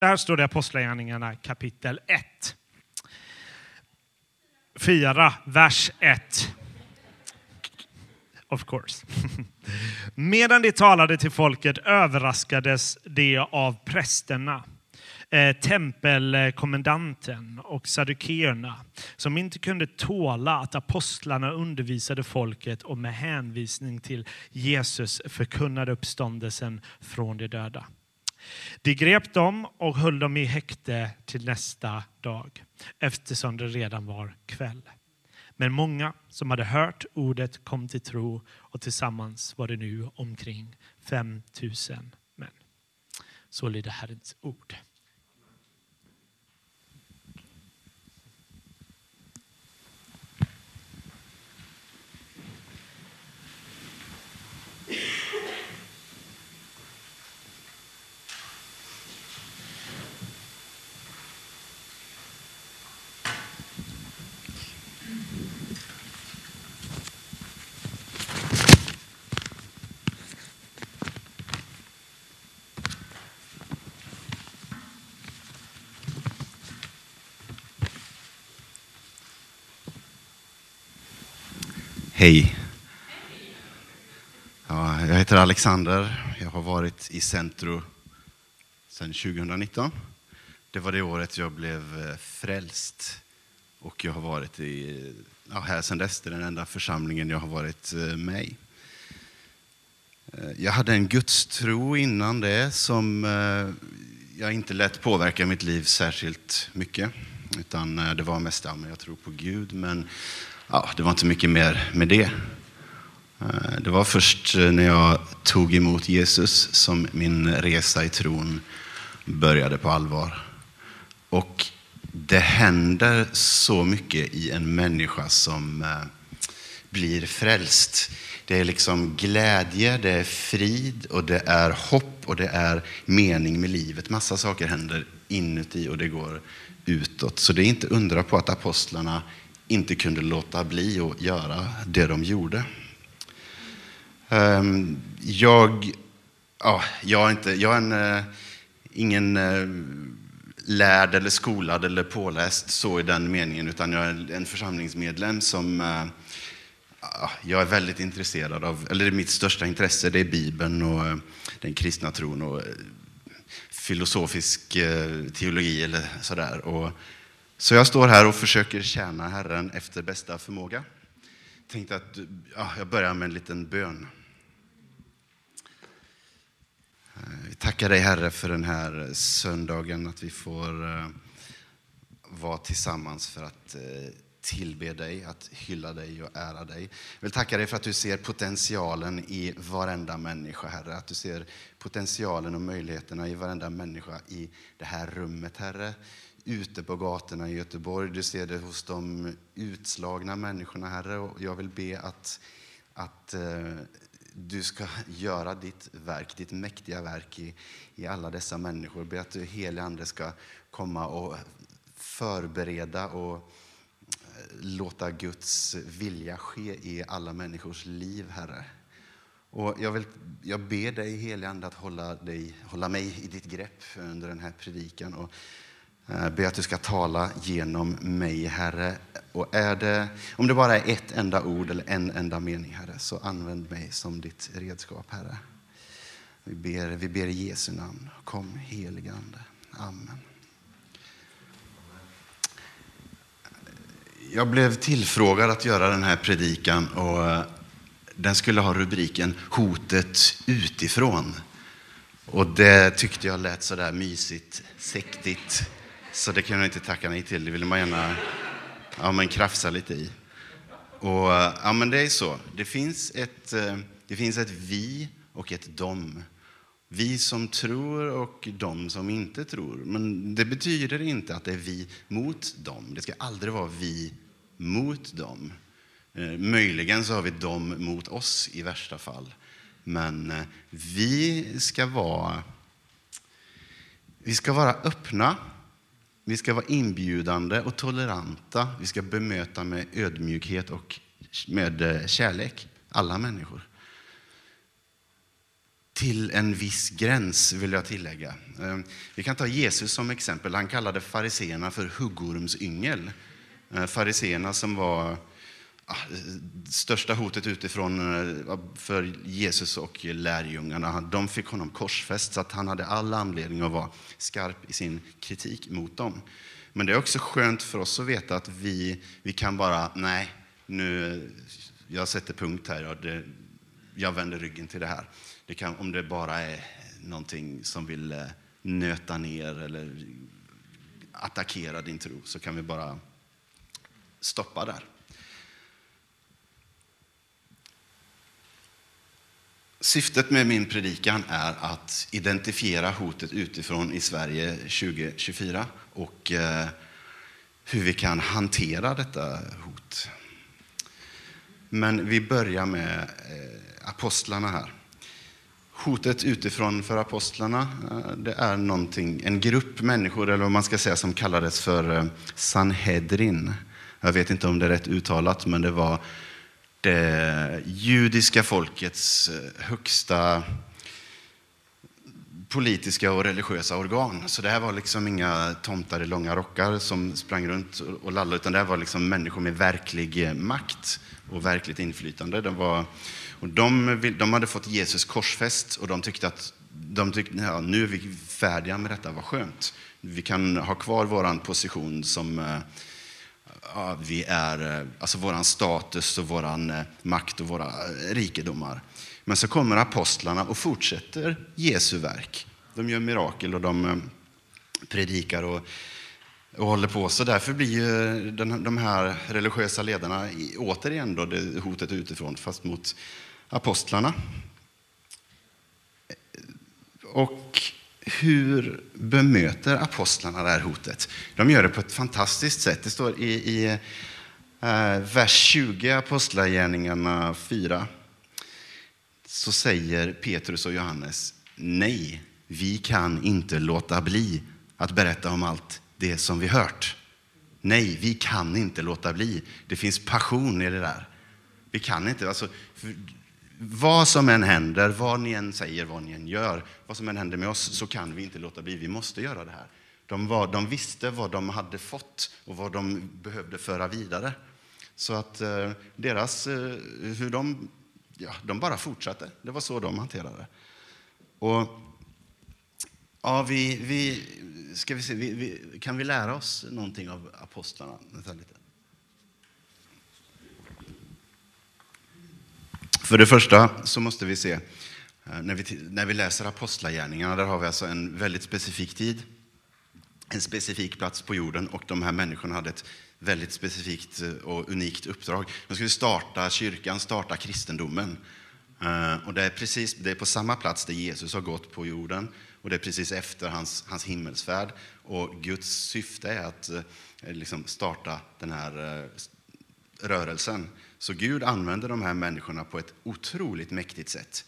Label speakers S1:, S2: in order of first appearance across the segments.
S1: Där står det Apostlagärningarna kapitel 1. 4, vers 1. Of course. Medan de talade till folket överraskades de av prästerna, eh, tempelkommendanten och saddukeerna som inte kunde tåla att apostlarna undervisade folket och med hänvisning till Jesus förkunnade uppståndelsen från de döda. De grep dem och höll dem i häkte till nästa dag eftersom det redan var kväll. Men många som hade hört ordet kom till tro och tillsammans var det nu omkring 5 000 män. Så lyder Herrens ord.
S2: Hej. Ja, jag heter Alexander. Jag har varit i Centro sedan 2019. Det var det året jag blev eh, frälst. Och jag har varit i, ja, här sedan dess. Det är den enda församlingen jag har varit eh, med i. Eh, jag hade en gudstro innan det som jag inte lät påverka mitt liv särskilt mycket. Utan det var mest, ja, jag tror på Gud, men ja, det var inte mycket mer med det. Eh, det var först eh, när jag tog emot Jesus som min resa i tron började på allvar. Och det händer så mycket i en människa som eh, blir frälst. Det är liksom glädje, det är frid och det är hopp och det är mening med livet. Massa saker händer inuti och det går utåt. Så det är inte undra på att apostlarna inte kunde låta bli att göra det de gjorde. Ehm, jag, ja, jag är, inte, jag är en, eh, ingen eh, lärd eller skolad eller påläst så i den meningen, utan jag är en församlingsmedlem som eh, jag är väldigt intresserad av, eller mitt största intresse det är Bibeln och den kristna tron och filosofisk teologi eller sådär. Och så jag står här och försöker tjäna Herren efter bästa förmåga. Jag tänkte att ja, jag börjar med en liten bön. Eh, vi tackar dig Herre för den här söndagen, att vi får eh, vara tillsammans för att eh, tillbe dig, att hylla dig och ära dig. Jag vill tacka dig för att du ser potentialen i varenda människa, Herre. Att du ser potentialen och möjligheterna i varenda människa i det här rummet, Herre ute på gatorna i Göteborg. Du ser det hos de utslagna människorna, Herre. Och jag vill be att, att eh, du ska göra ditt verk, ditt mäktiga verk i, i alla dessa människor. Be att du, helige Ande, ska komma och förbereda och eh, låta Guds vilja ske i alla människors liv, Herre. Och jag, vill, jag ber dig, helige Ande, att hålla, dig, hålla mig i ditt grepp under den här predikan. Och Eh, jag ber att du ska tala genom mig, Herre. Och är det, om det bara är ett enda ord eller en enda mening, Herre, så använd mig som ditt redskap, Herre. Vi ber, vi ber i Jesu namn. Kom, helige Ande. Amen. Jag blev tillfrågad att göra den här predikan och eh, den skulle ha rubriken Hotet utifrån. Och det tyckte jag lät sådär mysigt, sektigt. Så det kan jag inte tacka nej till. Det vill man gärna ja, men krafsa lite i. Och, eh, ja, men det är så. Det finns, ett, eh, det finns ett vi och ett dom. Vi som tror och de som inte tror. Men det betyder inte att det är vi mot dem. Det ska aldrig vara vi mot dem. Eh, möjligen så har vi dem mot oss i värsta fall. Men vi ska vara, vi ska vara öppna vi ska vara inbjudande och toleranta. Vi ska bemöta med ödmjukhet och med eh, kärlek alla människor. till en viss gräns, vill jag tillägga. Eh, vi kan ta Jesus som exempel. Han kallade fariseerna för huggormsyngel. Eh, fariseerna som var Ah, största hotet utifrån eh, för Jesus och lärjungarna. De fick honom korsfäst, så att han hade all anledning att vara skarp i sin kritik mot dem. Men det är också skönt för oss att veta att vi, vi kan bara, nej, nu, jag sätter punkt här, jag, det, jag vänder ryggen till det här. Det kan, om det bara är någonting som vill eh, nöta ner eller attackera din tro, så kan vi bara stoppa där. Syftet med min predikan är att identifiera hotet utifrån i Sverige 2024 och eh, hur vi kan hantera detta hot. Men vi börjar med eh, apostlarna här. Hotet utifrån för apostlarna, eh, det är någonting, en grupp människor, eller vad man ska säga, som kallades för Sanhedrin. Jag vet inte om det är rätt uttalat, men det var det judiska folkets eh, högsta politiska och religiösa organ. Så det här var liksom inga tomtar i långa rockar som sprang runt och lallade, utan det här var liksom människor med verklig eh, makt och verkligt inflytande. De, var, och de, de hade fått Jesus korsfäst och de tyckte att de tyckte, ja, nu är vi färdiga med detta, vad skönt. Vi kan ha kvar vår position som eh, ja, vi är, eh, alltså våran status och våran eh, makt och våra eh, rikedomar. Men så kommer apostlarna och fortsätter Jesu verk. De gör mirakel och de predikar och, och håller på. Så därför blir ju den, de här religiösa ledarna återigen då det hotet utifrån, fast mot apostlarna. Och hur bemöter apostlarna det här hotet? De gör det på ett fantastiskt sätt. Det står i, i eh, vers 20, Apostlagärningarna 4 så säger Petrus och Johannes nej, vi kan inte låta bli att berätta om allt det som vi hört. Nej, vi kan inte låta bli. Det finns passion i det där. Vi kan inte. Alltså, vad som än händer, vad ni än säger, vad ni än gör, vad som än händer med oss, så kan vi inte låta bli. Vi måste göra det här. De, var, de visste vad de hade fått och vad de behövde föra vidare. Så att eh, deras, eh, hur de ja, de bara fortsatte. Det var så de hanterade det. Och, ja, vi, vi, ska vi se, vi, vi, kan vi lära oss någonting av apostlarna? Lite. För det första så måste vi se, eh, när vi, när vi läser apostlagärningarna, där har vi alltså en väldigt specifik tid, en specifik plats på jorden och de här människorna hade ett väldigt specifikt eh, och unikt uppdrag. De skulle starta kyrkan, starta kristendomen. Eh, och det är, precis, det är på samma plats där Jesus har gått på jorden och det är precis efter hans, hans himmelsfärd. Och Guds syfte är att liksom starta den här rörelsen. Så Gud använder de här människorna på ett otroligt mäktigt sätt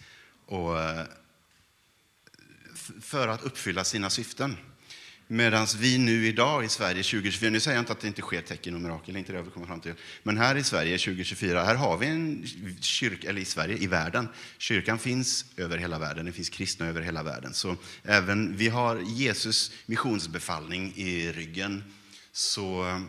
S2: och eh, för att uppfylla sina syften. Medan vi nu idag i Sverige 2024, nu säger jag inte att det inte sker tecken och mirakel, inte det vi kommer fram till. Men här i Sverige 2024, här har vi en kyrka, eller i Sverige, i världen. Kyrkan finns över hela världen, det finns kristna över hela världen. Så även vi har Jesus missionsbefallning i ryggen, så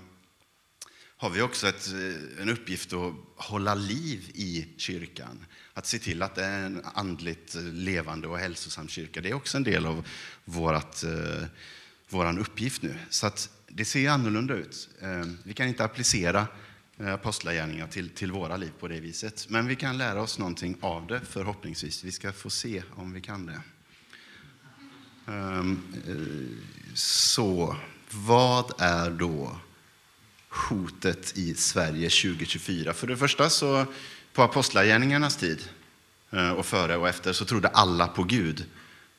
S2: har vi också ett, eh, en uppgift att hålla liv i kyrkan. Att se till att det är en andligt eh, levande och hälsosam kyrka. Det är också en del av vårt eh, vår uppgift nu. Så att det ser annorlunda ut. Eh, vi kan inte applicera eh, apostlagärningar till, till våra liv på det viset. Men vi kan lära oss någonting av det förhoppningsvis. Vi ska få se om vi kan det. Um, så vad är då hotet i Sverige 2024? För det första så på apostlagärningarnas tid eh, och före och efter så trodde alla på Gud.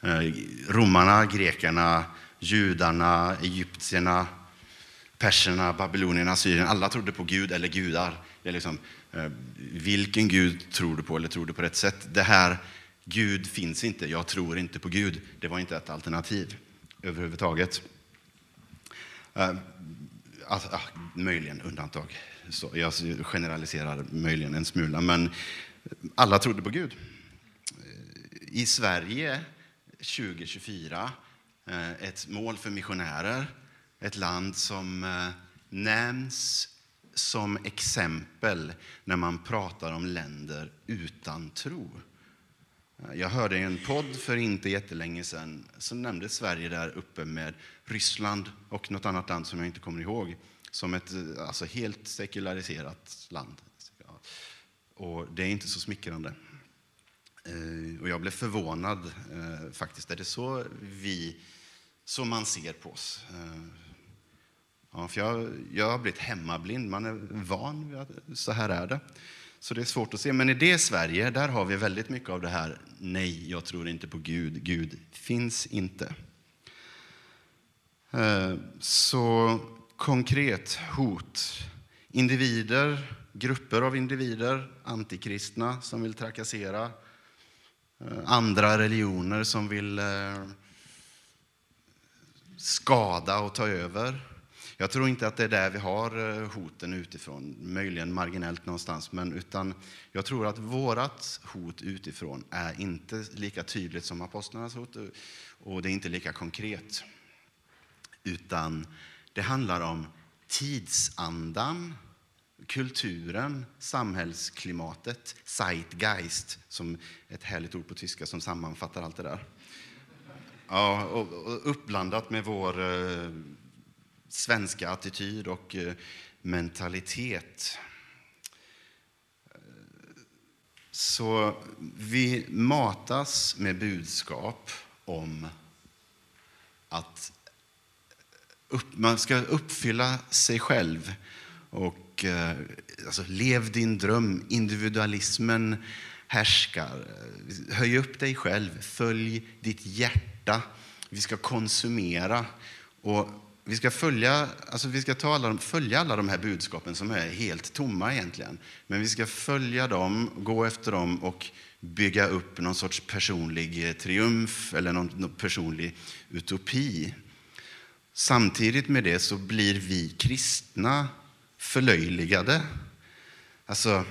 S2: Eh, romarna, grekerna, judarna, egyptierna, perserna, babylonierna, syrierna, alla trodde på Gud eller gudar. Det är liksom, eh, vilken Gud tror du på eller tror du på rätt sätt? Det här, Gud finns inte, jag tror inte på Gud. Det var inte ett alternativ överhuvudtaget. Alltså, ah, möjligen undantag. Så jag generaliserar möjligen en smula, men alla trodde på Gud. i Sverige 2024 eh, ett mål för missionärer. Ett land som eh, nämns som exempel när man pratar om länder utan tro. Jag hörde i en podd för inte jättelänge sedan så nämndes Sverige där uppe med Ryssland och något annat land som jag inte kommer ihåg som ett alltså helt sekulariserat land. Och det är inte så smickrande. Eh, och jag blev förvånad eh, faktiskt. Är det så vi, som man ser på oss? Eh, ja, för jag, jag har blivit hemmablind, man är van vid att så här är det. Så det är svårt att se. Men i det Sverige, där har vi väldigt mycket av det här, nej, jag tror inte på Gud, Gud finns inte. Eh, så konkret hot. Individer, grupper av individer, antikristna som vill trakassera, eh, andra religioner som vill eh, skada och ta över. Jag tror inte att det är där vi har eh, hoten utifrån, möjligen marginellt någonstans, men utan jag tror att vårat hot utifrån är inte lika tydligt som apostlarnas hot eh, och det är inte lika konkret. Utan det handlar om tidsandan kulturen, samhällsklimatet, Zeitgeist, som ett härligt ord på tyska som sammanfattar allt det där. Ja, och, uppblandat med vår eh, svenska attityd och eh, mentalitet. Så vi matas med budskap om att upp, man ska uppfylla sig själv och eh, alltså, lev din dröm. Individualismen härskar. Höj upp dig själv, följ ditt hjärta. Vi ska konsumera. Och vi ska, följa, alltså vi ska ta alla, följa alla de här budskapen som är helt tomma egentligen. Men vi ska följa dem, gå efter dem och bygga upp någon sorts personlig eh, triumf eller någon, någon personlig utopi. Samtidigt med det så blir vi kristna förlöjligade. Alltså,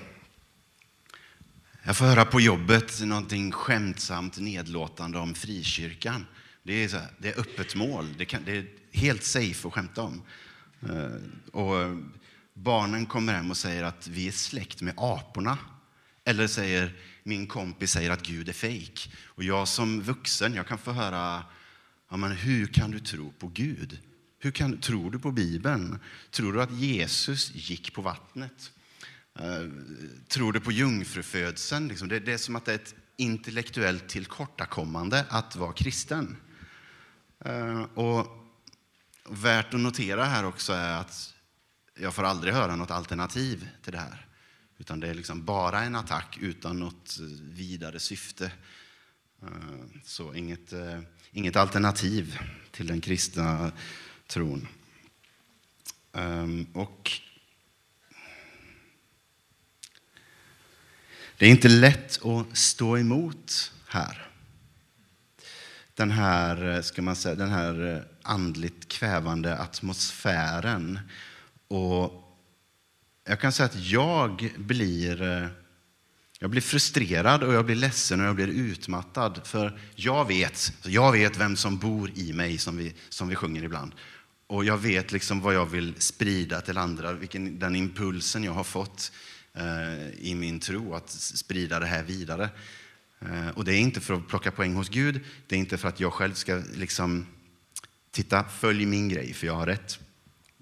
S2: jag får höra på jobbet någonting skämtsamt nedlåtande om frikyrkan. Det är, så här, det är öppet mål. Det, kan, det, är helt safe att skämta om. Eh, och barnen kommer hem och säger att vi är släkt med aporna. Eller säger min kompis säger att Gud är fejk. Och jag som vuxen, jag kan få höra, ja, men hur kan du tro på Gud? Hur kan, tror du på Bibeln? Tror du att Jesus gick på vattnet? Eh, tror du på jungfrufödseln? Liksom, det, det, är som att det är ett intellektuellt tillkortakommande att vara kristen. Eh, och värt att notera här också är att jag får aldrig höra något alternativ till det här. Utan det är liksom bara en attack utan något vidare syfte. Eh, så inget, eh, inget alternativ till den kristna tron. Och det är inte lätt att stå emot här. Den här, eh, ska man säga, den här eh, andligt kvävande atmosfären. Och jag kan säga att jag blir, eh, jag blir frustrerad och jag blir ledsen och jag blir utmattad. För jag vet, jag vet vem som bor i mig, som vi, som vi sjunger ibland. Och jag vet liksom vad jag vill sprida till andra, vilken, den impulsen jag har fått eh, i min tro, att sprida det här vidare. Eh, och det är inte för att plocka poäng hos Gud, det är inte för att jag själv ska liksom, titta, följ min grej, för jag har rätt.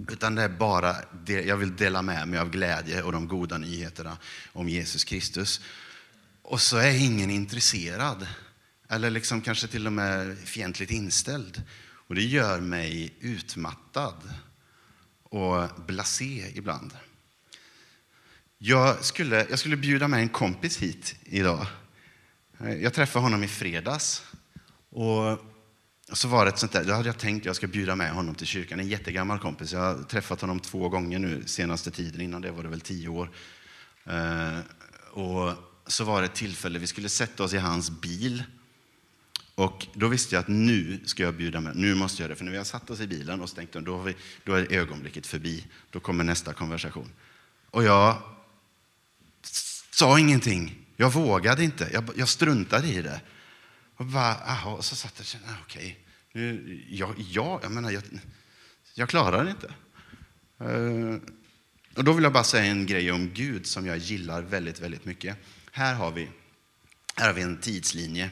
S2: Utan det är bara, det, jag vill dela med mig av glädje och de goda nyheterna om Jesus Kristus. Och så är ingen intresserad, eller liksom kanske till och med fientligt inställd. Och det gör mig utmattad och blasé ibland. Jag skulle, jag skulle bjuda med en kompis hit idag. Eh, jag träffade honom i fredags. Och så var det ett sånt där, då hade jag tänkt att jag ska bjuda med honom till kyrkan. En jättegammal kompis. Jag har träffat honom två gånger nu senaste tiden. Innan det var det väl tio år. Eh, och så var det ett tillfälle, vi skulle sätta oss i hans bil och då visste jag att nu ska jag bjuda med, nu måste jag det. För när vi har satt oss i bilen och stängt den, då, vi, då är ögonblicket förbi. Då kommer nästa konversation. Och jag sa ingenting. Jag vågade inte. Jag, jag struntade i det. Och, bara, aha, och så satt jag och kände, ah, okej, okay, jag, jag, jag menar, jag, jag klarar det inte. Uh, och då vill jag bara säga en grej om Gud som jag gillar väldigt, väldigt mycket. Här har vi, här har vi en tidslinje.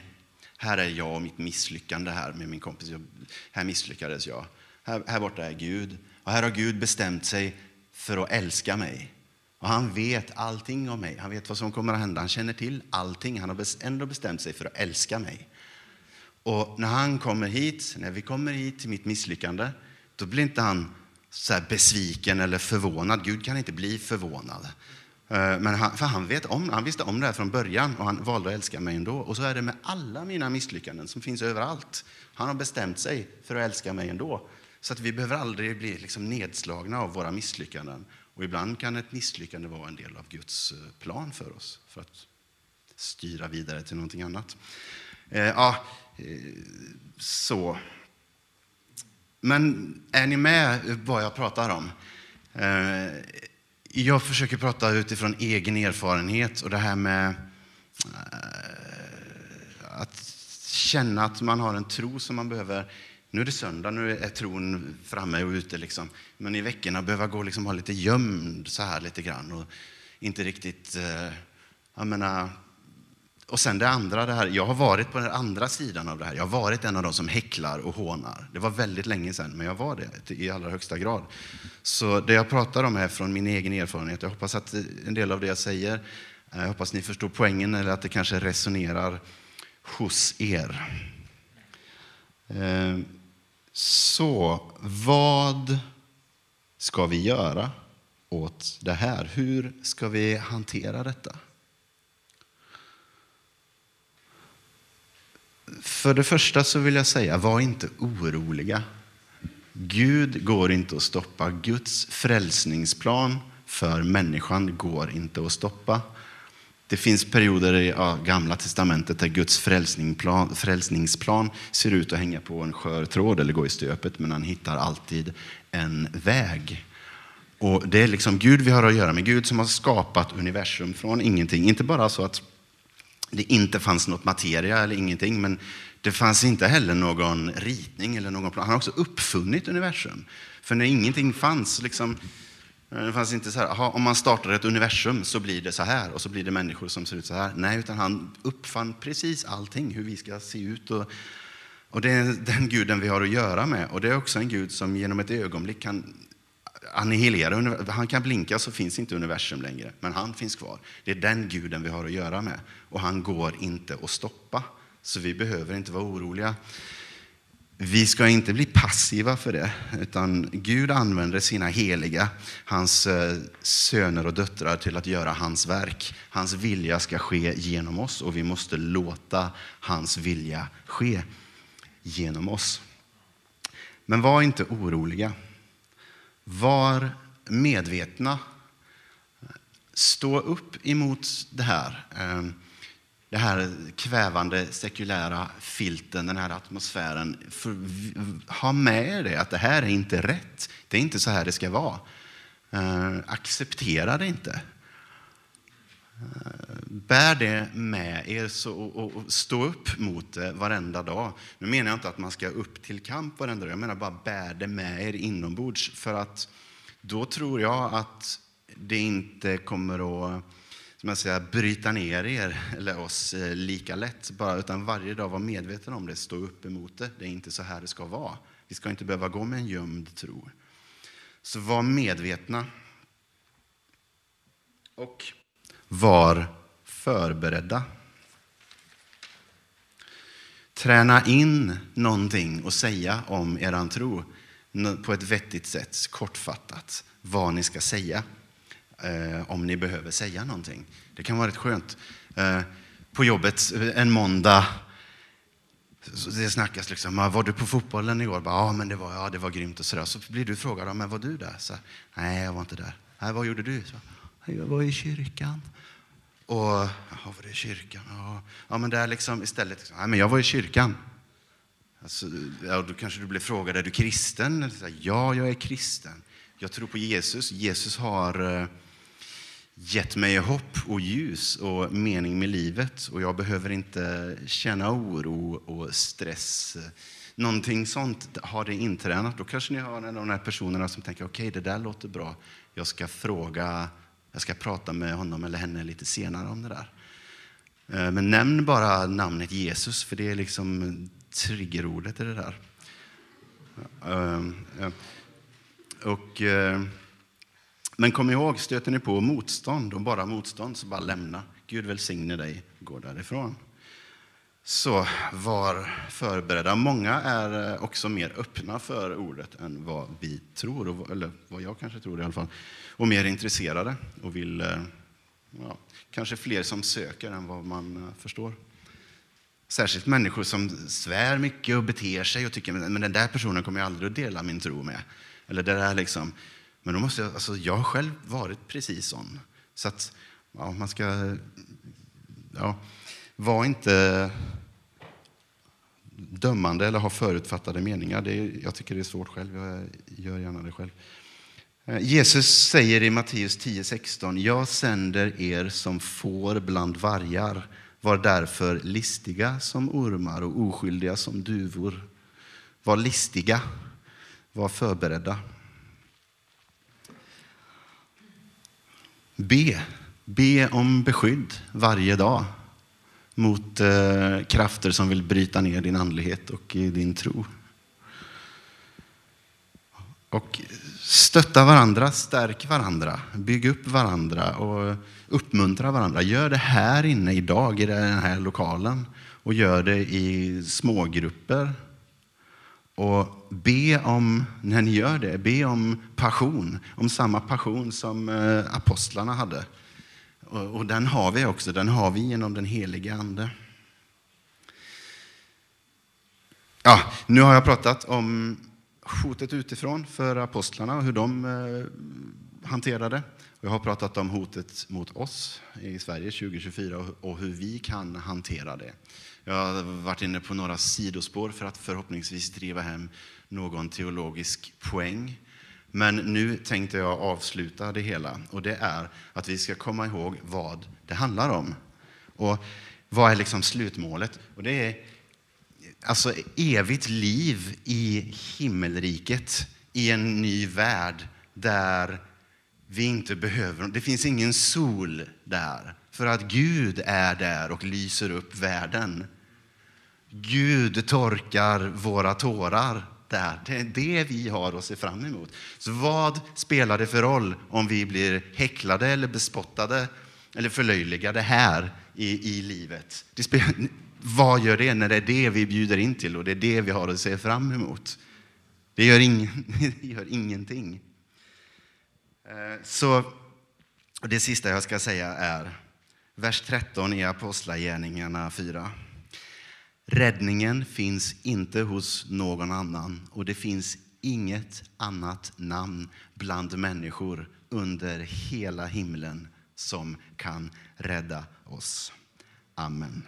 S2: Här är jag och mitt misslyckande här med min kompis. Här misslyckades jag. Här, här borta är Gud. Och här har Gud bestämt sig för att älska mig. Och han vet allting om mig. Han vet vad som kommer att hända. Han känner till allting. Han har ändå bestämt sig för att älska mig. Och när han kommer hit, när vi kommer hit till mitt misslyckande, då blir inte han så besviken eller förvånad. Gud kan inte bli förvånad. Eh, men han, för han, vet om, han visste om det här från början och han valde att älska mig ändå. Och så är det med alla mina misslyckanden som finns överallt. Han har bestämt sig för att älska mig ändå. Så att vi behöver aldrig bli liksom nedslagna av våra misslyckanden. Och ibland kan ett misslyckande vara en del av Guds eh, plan för oss, för att styra vidare till någonting annat. Eh, ja, eh, så. Men är ni med vad jag pratar om? Eh, jag försöker prata utifrån egen erfarenhet och det här med eh, att känna att man har en tro som man behöver nu är det söndag, nu är tron framme och ute. Liksom. Men i veckorna behöver jag gå liksom vara lite gömd så här lite grann. Och inte riktigt... Eh, jag menar, och sen det andra, det här, jag har varit på den andra sidan av det här. Jag har varit en av de som häcklar och hånar. Det var väldigt länge sedan, men jag var det i allra högsta grad. Så det jag pratar om är från min egen erfarenhet. Jag hoppas att en del av det jag säger, eh, jag hoppas ni förstår poängen eller att det kanske resonerar hos er. Eh, så vad ska vi göra åt det här? Hur ska vi hantera detta? För det första så vill jag säga, var inte oroliga. Gud går inte att stoppa. Guds frälsningsplan för människan går inte att stoppa. Det finns perioder i ja, Gamla testamentet där Guds frälsningsplan, frälsningsplan ser ut att hänga på en skör tråd eller gå i stöpet, men han hittar alltid en väg. Och Det är liksom Gud vi har att göra med, Gud som har skapat universum från ingenting. Inte bara så att det inte fanns något materia eller ingenting, men det fanns inte heller någon ritning eller någon plan. Han har också uppfunnit universum. För när ingenting fanns, liksom, Eh, det fanns inte så här, aha, om man startar ett universum så blir det så här och så blir det människor som ser ut så här. Nej, utan han uppfann precis allting, hur vi ska se ut. Och, och det är den guden vi har att göra med. Och det är också en gud som genom ett ögonblick kan annihilera. Han kan blinka så finns inte universum längre, men han finns kvar. Det är den guden vi har att göra med. Och han går inte att stoppa. Så vi behöver inte vara oroliga. Vi ska inte bli passiva för det, utan Gud använder sina heliga, hans eh, söner och döttrar, till att göra hans verk. Hans vilja ska ske genom oss och vi måste låta hans vilja ske genom oss. Men var inte oroliga. Var medvetna. Stå upp emot det här. Ehm, det här kvävande sekulära filten, den här atmosfären. För, ha med er det, att det här är inte rätt. Det är inte så här det ska vara. Uh, acceptera det inte. Uh, bär det med er så, och, och, stå upp mot det varenda dag. Nu menar jag inte att man ska upp till kamp varenda dag. Jag menar bara bär det med er inombords. För att då tror jag att det inte kommer att som jag säger, bryta ner er eller oss eh, lika lätt, bara, utan varje dag vara medveten om det, stå upp emot det. Det är inte så här det ska vara. Vi ska inte behöva gå med en gömd tro. Så var medvetna. Och var förberedda. Träna in någonting att säga om eran tro på ett vettigt sätt, kortfattat, vad ni ska säga eh, om ni behöver säga någonting. Det kan vara rätt skönt. Eh, på jobbet eh, en måndag, det snackas liksom, ah, var du på fotbollen igår? Ja, men det var, ja, det var grymt och sådär. Så blir du frågad, men var du där? Så, Nej, jag var inte där. Nej, vad gjorde du? Så, jag var i kyrkan. Och, jaha, var du i kyrkan? Ja, ja men där liksom istället, liksom, nej, men jag var i kyrkan. Alltså, ja, då kanske du blir frågad, är du kristen? Ja, jag är kristen. Jag tror på Jesus. Jesus har eh, gett mig hopp och ljus och mening med livet. Och jag behöver inte känna oro och stress. Någonting sånt har det intränat. Då kanske ni har en av de här personerna som tänker, okej, okay, det där låter bra. Jag ska fråga, jag ska prata med honom eller henne lite senare om det där. Eh, men nämn bara namnet Jesus, för det är liksom triggerordet i det där. Eh, eh, och, men kom ihåg, stöter ni på motstånd och bara motstånd, så bara lämna. Gud välsigne dig, gå därifrån. Så var förberedda. Många är eh, också mer öppna för ordet än vad vi tror, eller vad jag kanske tror i alla fall. Och mer intresserade och vill, eh, ja, kanske fler som söker än vad man eh, förstår. Särskilt människor som svär mycket och beter sig och tycker men den där personen kommer jag aldrig att dela min tro med. Eller det där liksom. Men då måste jag, alltså jag har själv varit precis sån. Så att ja, man ska, ja, var inte dömande eller ha förutfattade meningar. Det är, jag tycker det är svårt själv, jag gör gärna det själv. Eh, Jesus säger i Matteus 10.16, jag sänder er som får bland vargar. Var därför listiga som ormar och oskyldiga som duvor. Var listiga, var förberedda. Be. Be om beskydd varje dag mot eh, krafter som vill bryta ner din andlighet och din tro. Och stötta varandra, stärk varandra, bygg upp varandra och uppmuntra varandra. Gör det här inne idag i den här lokalen och gör det i smågrupper. Och be om, när ni gör det, be om passion, om samma passion som eh, apostlarna hade. Och den har vi också, den har vi genom den helige Ande. Ja, nu har jag pratat om hotet utifrån för apostlarna och hur de eh, hanterade. Jag har pratat om hotet mot oss i Sverige 2024 och hur vi kan hantera det. Jag har varit inne på några sidospår för att förhoppningsvis driva hem någon teologisk poäng. Men nu tänkte jag avsluta det hela och det är att vi ska komma ihåg vad det handlar om. Och vad är liksom slutmålet? Och det är alltså evigt liv i himmelriket, i en ny värld där vi inte behöver, det finns ingen sol där, för att Gud är där och lyser upp världen. Gud torkar våra tårar där. Det är det vi har att se fram emot. Så vad spelar det för roll om vi blir häcklade eller bespottade eller förlöjligade här i, i livet? Det spelar, vad gör det när det är det vi bjuder in till och det är det vi har att se fram emot? Det gör, ing, det gör ingenting. Eh, så det sista jag ska säga är vers 13 i Apostlagärningarna 4. Räddningen finns inte hos någon annan och det finns inget annat namn bland människor under hela himlen som kan rädda oss. Amen.